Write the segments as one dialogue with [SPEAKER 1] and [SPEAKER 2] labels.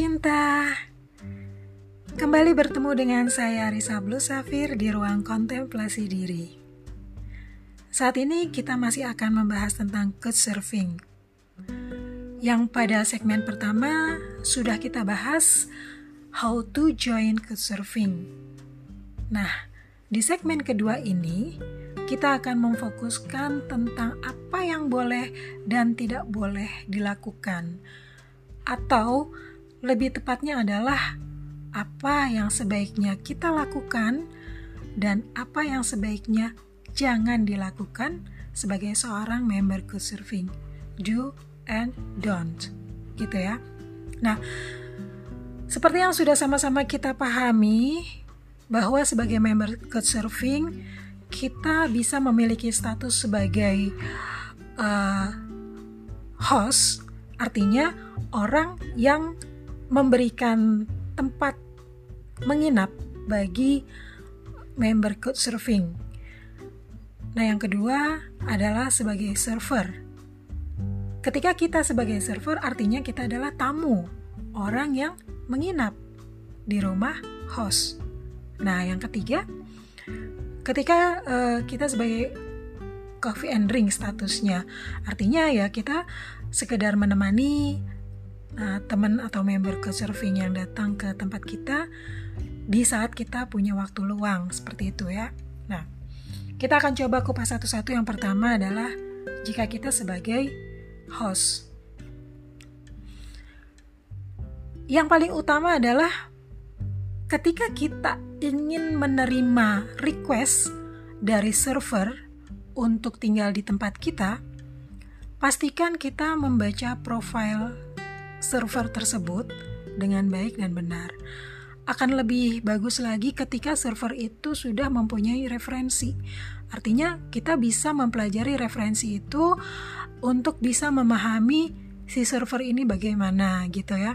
[SPEAKER 1] cinta. Kembali bertemu dengan saya Risa Blue Safir di ruang kontemplasi diri. Saat ini kita masih akan membahas tentang couchsurfing. Yang pada segmen pertama sudah kita bahas how to join couchsurfing. Nah, di segmen kedua ini kita akan memfokuskan tentang apa yang boleh dan tidak boleh dilakukan atau lebih tepatnya adalah apa yang sebaiknya kita lakukan dan apa yang sebaiknya jangan dilakukan sebagai seorang member Couchsurfing. Do and don't. Gitu ya. Nah, seperti yang sudah sama-sama kita pahami bahwa sebagai member Couchsurfing kita bisa memiliki status sebagai uh, host, artinya orang yang memberikan tempat menginap bagi member Couchsurfing. Nah, yang kedua adalah sebagai server. Ketika kita sebagai server, artinya kita adalah tamu, orang yang menginap di rumah host. Nah, yang ketiga, ketika uh, kita sebagai coffee and drink statusnya, artinya ya kita sekedar menemani uh, teman atau member ke surfing yang datang ke tempat kita di saat kita punya waktu luang seperti itu ya. Nah, kita akan coba kupas satu-satu. Yang pertama adalah jika kita sebagai host. Yang paling utama adalah ketika kita ingin menerima request dari server untuk tinggal di tempat kita, pastikan kita membaca profile server tersebut dengan baik dan benar. Akan lebih bagus lagi ketika server itu sudah mempunyai referensi. Artinya, kita bisa mempelajari referensi itu untuk bisa memahami si server ini bagaimana gitu ya.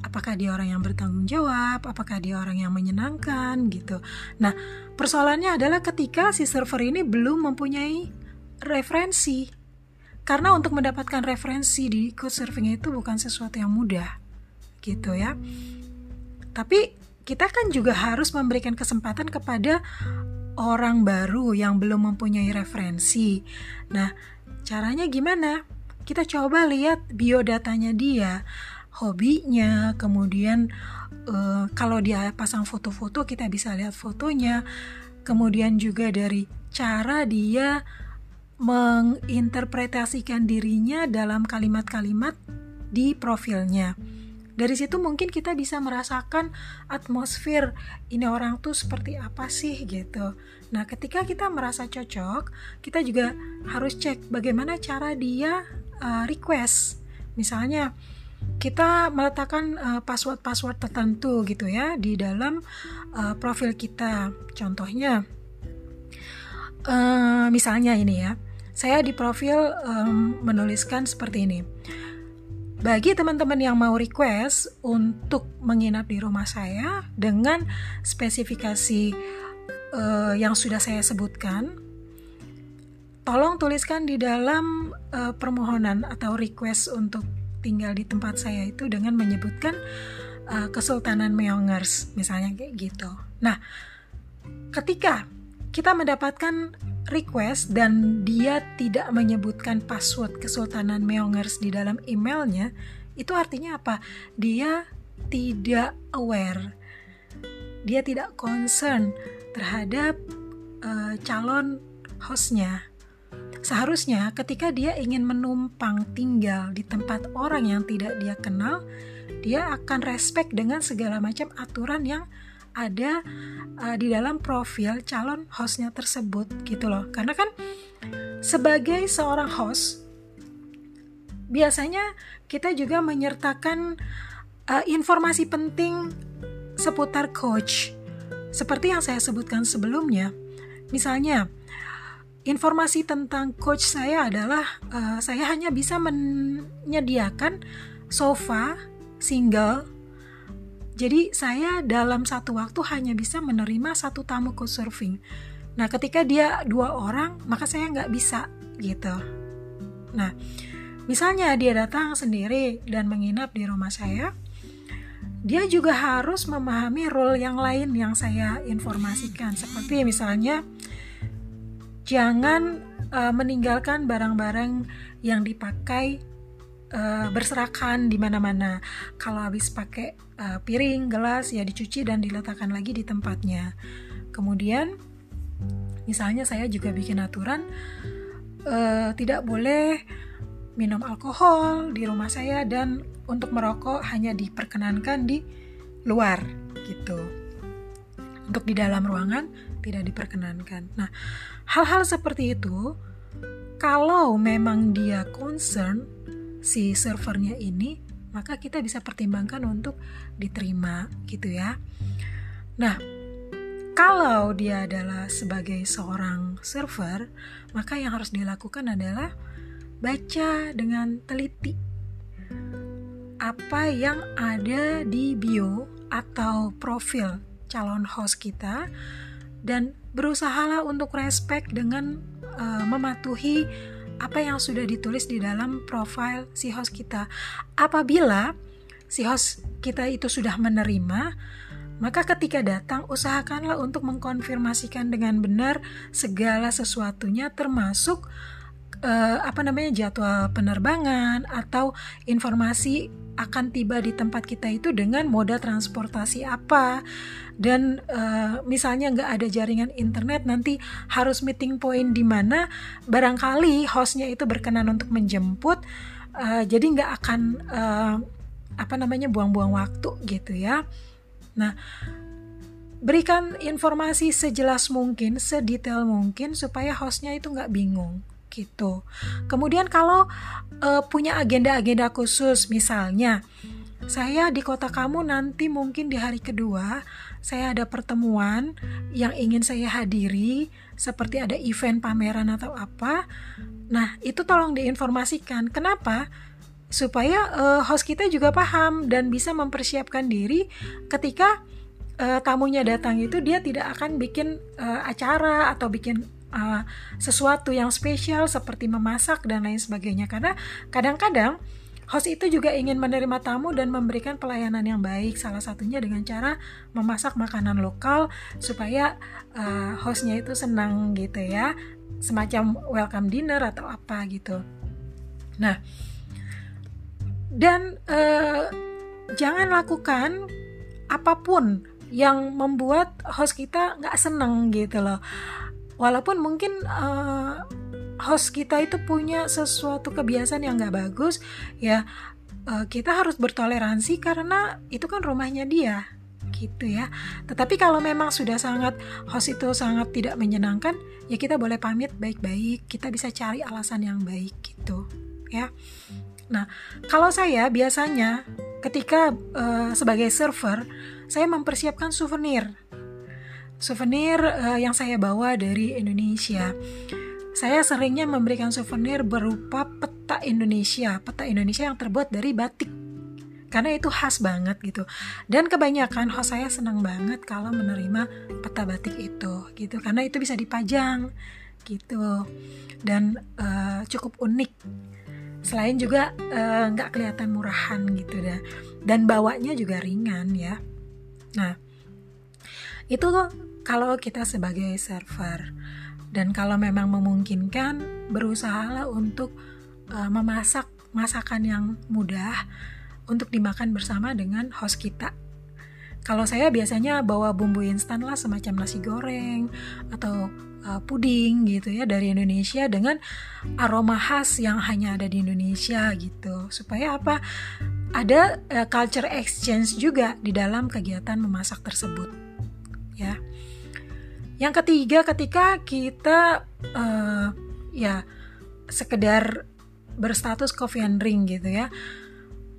[SPEAKER 1] Apakah dia orang yang bertanggung jawab, apakah dia orang yang menyenangkan gitu. Nah, persoalannya adalah ketika si server ini belum mempunyai referensi karena untuk mendapatkan referensi di surfing itu bukan sesuatu yang mudah, gitu ya. Tapi kita kan juga harus memberikan kesempatan kepada orang baru yang belum mempunyai referensi. Nah, caranya gimana? Kita coba lihat biodatanya dia, hobinya, kemudian uh, kalau dia pasang foto-foto kita bisa lihat fotonya, kemudian juga dari cara dia menginterpretasikan dirinya dalam kalimat-kalimat di profilnya. Dari situ mungkin kita bisa merasakan atmosfer ini orang tuh seperti apa sih gitu. Nah, ketika kita merasa cocok, kita juga harus cek bagaimana cara dia uh, request. Misalnya, kita meletakkan uh, password-password tertentu gitu ya di dalam uh, profil kita. Contohnya, uh, misalnya ini ya saya di profil um, menuliskan seperti ini. Bagi teman-teman yang mau request untuk menginap di rumah saya dengan spesifikasi uh, yang sudah saya sebutkan, tolong tuliskan di dalam uh, permohonan atau request untuk tinggal di tempat saya itu dengan menyebutkan uh, Kesultanan Meongers, misalnya kayak gitu. Nah, ketika kita mendapatkan request dan dia tidak menyebutkan password Kesultanan Meongers di dalam emailnya, itu artinya apa? Dia tidak aware, dia tidak concern terhadap uh, calon hostnya. Seharusnya ketika dia ingin menumpang tinggal di tempat orang yang tidak dia kenal, dia akan respect dengan segala macam aturan yang ada uh, di dalam profil calon hostnya tersebut gitu loh. Karena kan sebagai seorang host biasanya kita juga menyertakan uh, informasi penting seputar coach. Seperti yang saya sebutkan sebelumnya misalnya informasi tentang coach saya adalah uh, saya hanya bisa menyediakan sofa single jadi saya dalam satu waktu hanya bisa menerima satu tamu ke surfing. Nah ketika dia dua orang maka saya nggak bisa gitu. Nah misalnya dia datang sendiri dan menginap di rumah saya, dia juga harus memahami role yang lain yang saya informasikan seperti misalnya jangan uh, meninggalkan barang-barang yang dipakai uh, berserakan di mana-mana. Kalau habis pakai uh, piring, gelas ya dicuci dan diletakkan lagi di tempatnya. Kemudian misalnya saya juga bikin aturan uh, tidak boleh minum alkohol di rumah saya dan untuk merokok hanya diperkenankan di luar gitu. Untuk di dalam ruangan tidak diperkenankan. Nah, hal-hal seperti itu kalau memang dia concern si servernya ini, maka kita bisa pertimbangkan untuk diterima gitu ya. Nah, kalau dia adalah sebagai seorang server, maka yang harus dilakukan adalah baca dengan teliti apa yang ada di bio atau profil calon host kita dan berusahalah untuk respect dengan uh, mematuhi apa yang sudah ditulis di dalam profil si host kita. Apabila si host kita itu sudah menerima, maka ketika datang usahakanlah untuk mengkonfirmasikan dengan benar segala sesuatunya termasuk uh, apa namanya jadwal penerbangan atau informasi akan tiba di tempat kita itu dengan moda transportasi apa. Dan uh, misalnya nggak ada jaringan internet nanti harus meeting point di mana barangkali hostnya itu berkenan untuk menjemput uh, jadi nggak akan apa namanya buang-buang waktu gitu ya. Nah berikan informasi sejelas mungkin sedetail mungkin supaya hostnya itu nggak bingung gitu. Kemudian kalau uh, punya agenda-agenda khusus, misalnya saya di kota kamu nanti mungkin di hari kedua saya ada pertemuan yang ingin saya hadiri, seperti ada event pameran atau apa. Nah, itu tolong diinformasikan. Kenapa? Supaya uh, host kita juga paham dan bisa mempersiapkan diri ketika uh, tamunya datang itu dia tidak akan bikin uh, acara atau bikin uh, sesuatu yang spesial seperti memasak dan lain sebagainya. Karena kadang-kadang host itu juga ingin menerima tamu dan memberikan pelayanan yang baik. Salah satunya dengan cara memasak makanan lokal supaya uh, hostnya itu senang gitu ya. Semacam welcome dinner atau apa gitu. Nah dan uh, jangan lakukan apa pun yang membuat host kita nggak seneng gitu loh walaupun mungkin uh, host kita itu punya sesuatu kebiasaan yang nggak bagus ya uh, kita harus bertoleransi karena itu kan rumahnya dia gitu ya. Tetapi kalau memang sudah sangat host itu sangat tidak menyenangkan ya kita boleh pamit baik-baik kita bisa cari alasan yang baik gitu ya. Nah kalau saya biasanya ketika uh, sebagai server saya mempersiapkan souvenir souvenir uh, yang saya bawa dari Indonesia. Saya seringnya memberikan souvenir berupa peta Indonesia, peta Indonesia yang terbuat dari batik. Karena itu khas banget gitu. Dan kebanyakan host saya senang banget kalau menerima peta batik itu gitu karena itu bisa dipajang gitu. Dan uh, cukup unik. Selain juga eh, nggak uh, kelihatan murahan gitu dah. Dan bawanya juga ringan ya. Nah, itu kalau kita sebagai server dan kalau memang memungkinkan berusahalah untuk uh, memasak masakan yang mudah untuk dimakan bersama dengan host kita. Kalau saya biasanya bawa bumbu instan lah semacam nasi goreng atau uh, puding gitu ya dari Indonesia dengan aroma khas yang hanya ada di Indonesia gitu. Supaya apa? Ada uh, culture exchange juga di dalam kegiatan memasak tersebut. Ya. Yang ketiga, ketika kita uh, ya sekedar berstatus coffee and drink gitu ya.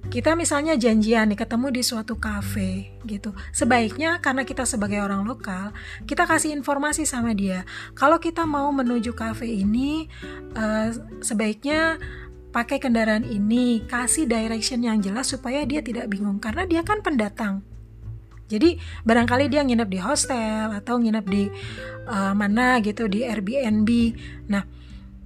[SPEAKER 1] Kita misalnya janjian nih ketemu di suatu cafe gitu. Sebaiknya karena kita sebagai orang lokal, kita kasih informasi sama dia. Kalau kita mau menuju cafe ini, uh, sebaiknya pakai kendaraan ini, kasih direction yang jelas supaya dia tidak bingung karena dia kan pendatang jadi barangkali dia nginep di hostel atau nginep di uh, mana gitu di Airbnb. Nah,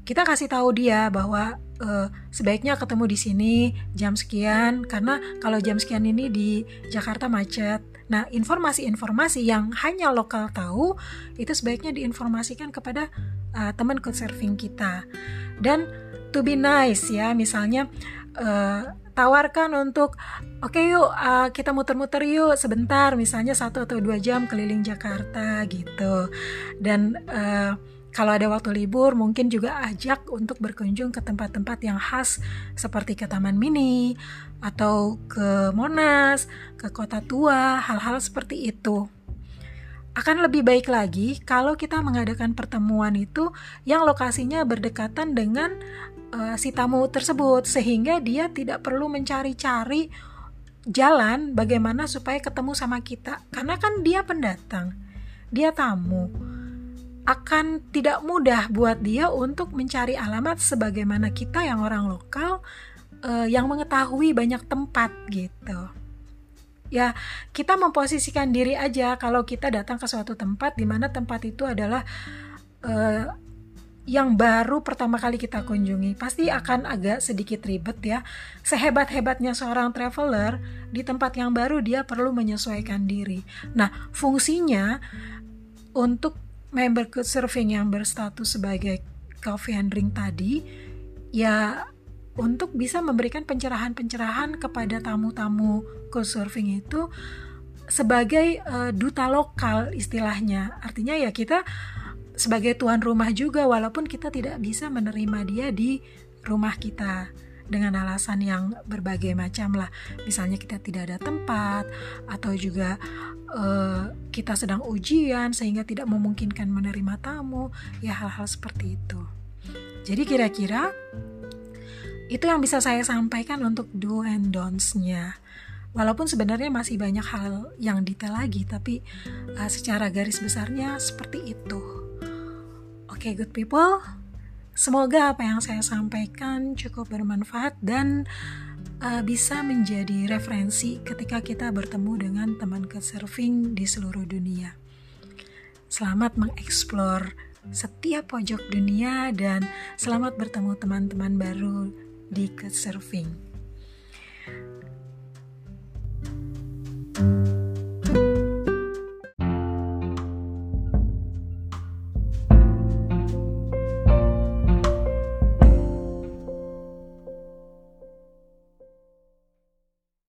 [SPEAKER 1] kita kasih tahu dia bahwa uh, sebaiknya ketemu di sini jam sekian karena kalau jam sekian ini di Jakarta macet. Nah, informasi-informasi yang hanya lokal tahu itu sebaiknya diinformasikan kepada uh, teman surfing kita. Dan to be nice ya, misalnya uh, tawarkan untuk oke okay, yuk uh, kita muter-muter yuk sebentar misalnya satu atau dua jam keliling Jakarta gitu dan uh, kalau ada waktu libur, mungkin juga ajak untuk berkunjung ke tempat-tempat yang khas seperti ke Taman Mini atau ke Monas, ke Kota Tua, hal-hal seperti itu. Akan lebih baik lagi kalau kita mengadakan pertemuan itu yang lokasinya berdekatan dengan uh, si tamu tersebut sehingga dia tidak perlu mencari-cari jalan bagaimana supaya ketemu sama kita karena kan dia pendatang, dia tamu akan tidak mudah buat dia untuk mencari alamat sebagaimana kita yang orang lokal uh, yang mengetahui banyak tempat gitu. Ya, kita memposisikan diri aja kalau kita datang ke suatu tempat di mana tempat itu adalah uh, yang baru pertama kali kita kunjungi pasti akan agak sedikit ribet ya. Sehebat-hebatnya seorang traveler di tempat yang baru dia perlu menyesuaikan diri. Nah, fungsinya untuk member surfing yang berstatus sebagai coffee and drink tadi ya untuk bisa memberikan pencerahan-pencerahan kepada tamu-tamu surfing itu sebagai uh, duta lokal istilahnya. Artinya ya kita sebagai tuan rumah juga walaupun kita tidak bisa menerima dia di rumah kita dengan alasan yang berbagai macam lah. Misalnya kita tidak ada tempat atau juga uh, kita sedang ujian sehingga tidak memungkinkan menerima tamu ya hal-hal seperti itu. Jadi kira-kira itu yang bisa saya sampaikan untuk do and don'ts-nya. Walaupun sebenarnya masih banyak hal yang detail lagi tapi uh, secara garis besarnya seperti itu oke okay, good people Semoga apa yang saya sampaikan cukup bermanfaat dan uh, bisa menjadi referensi ketika kita bertemu dengan teman surfing di seluruh dunia. Selamat mengeksplor setiap pojok dunia dan selamat bertemu teman-teman baru di surfing.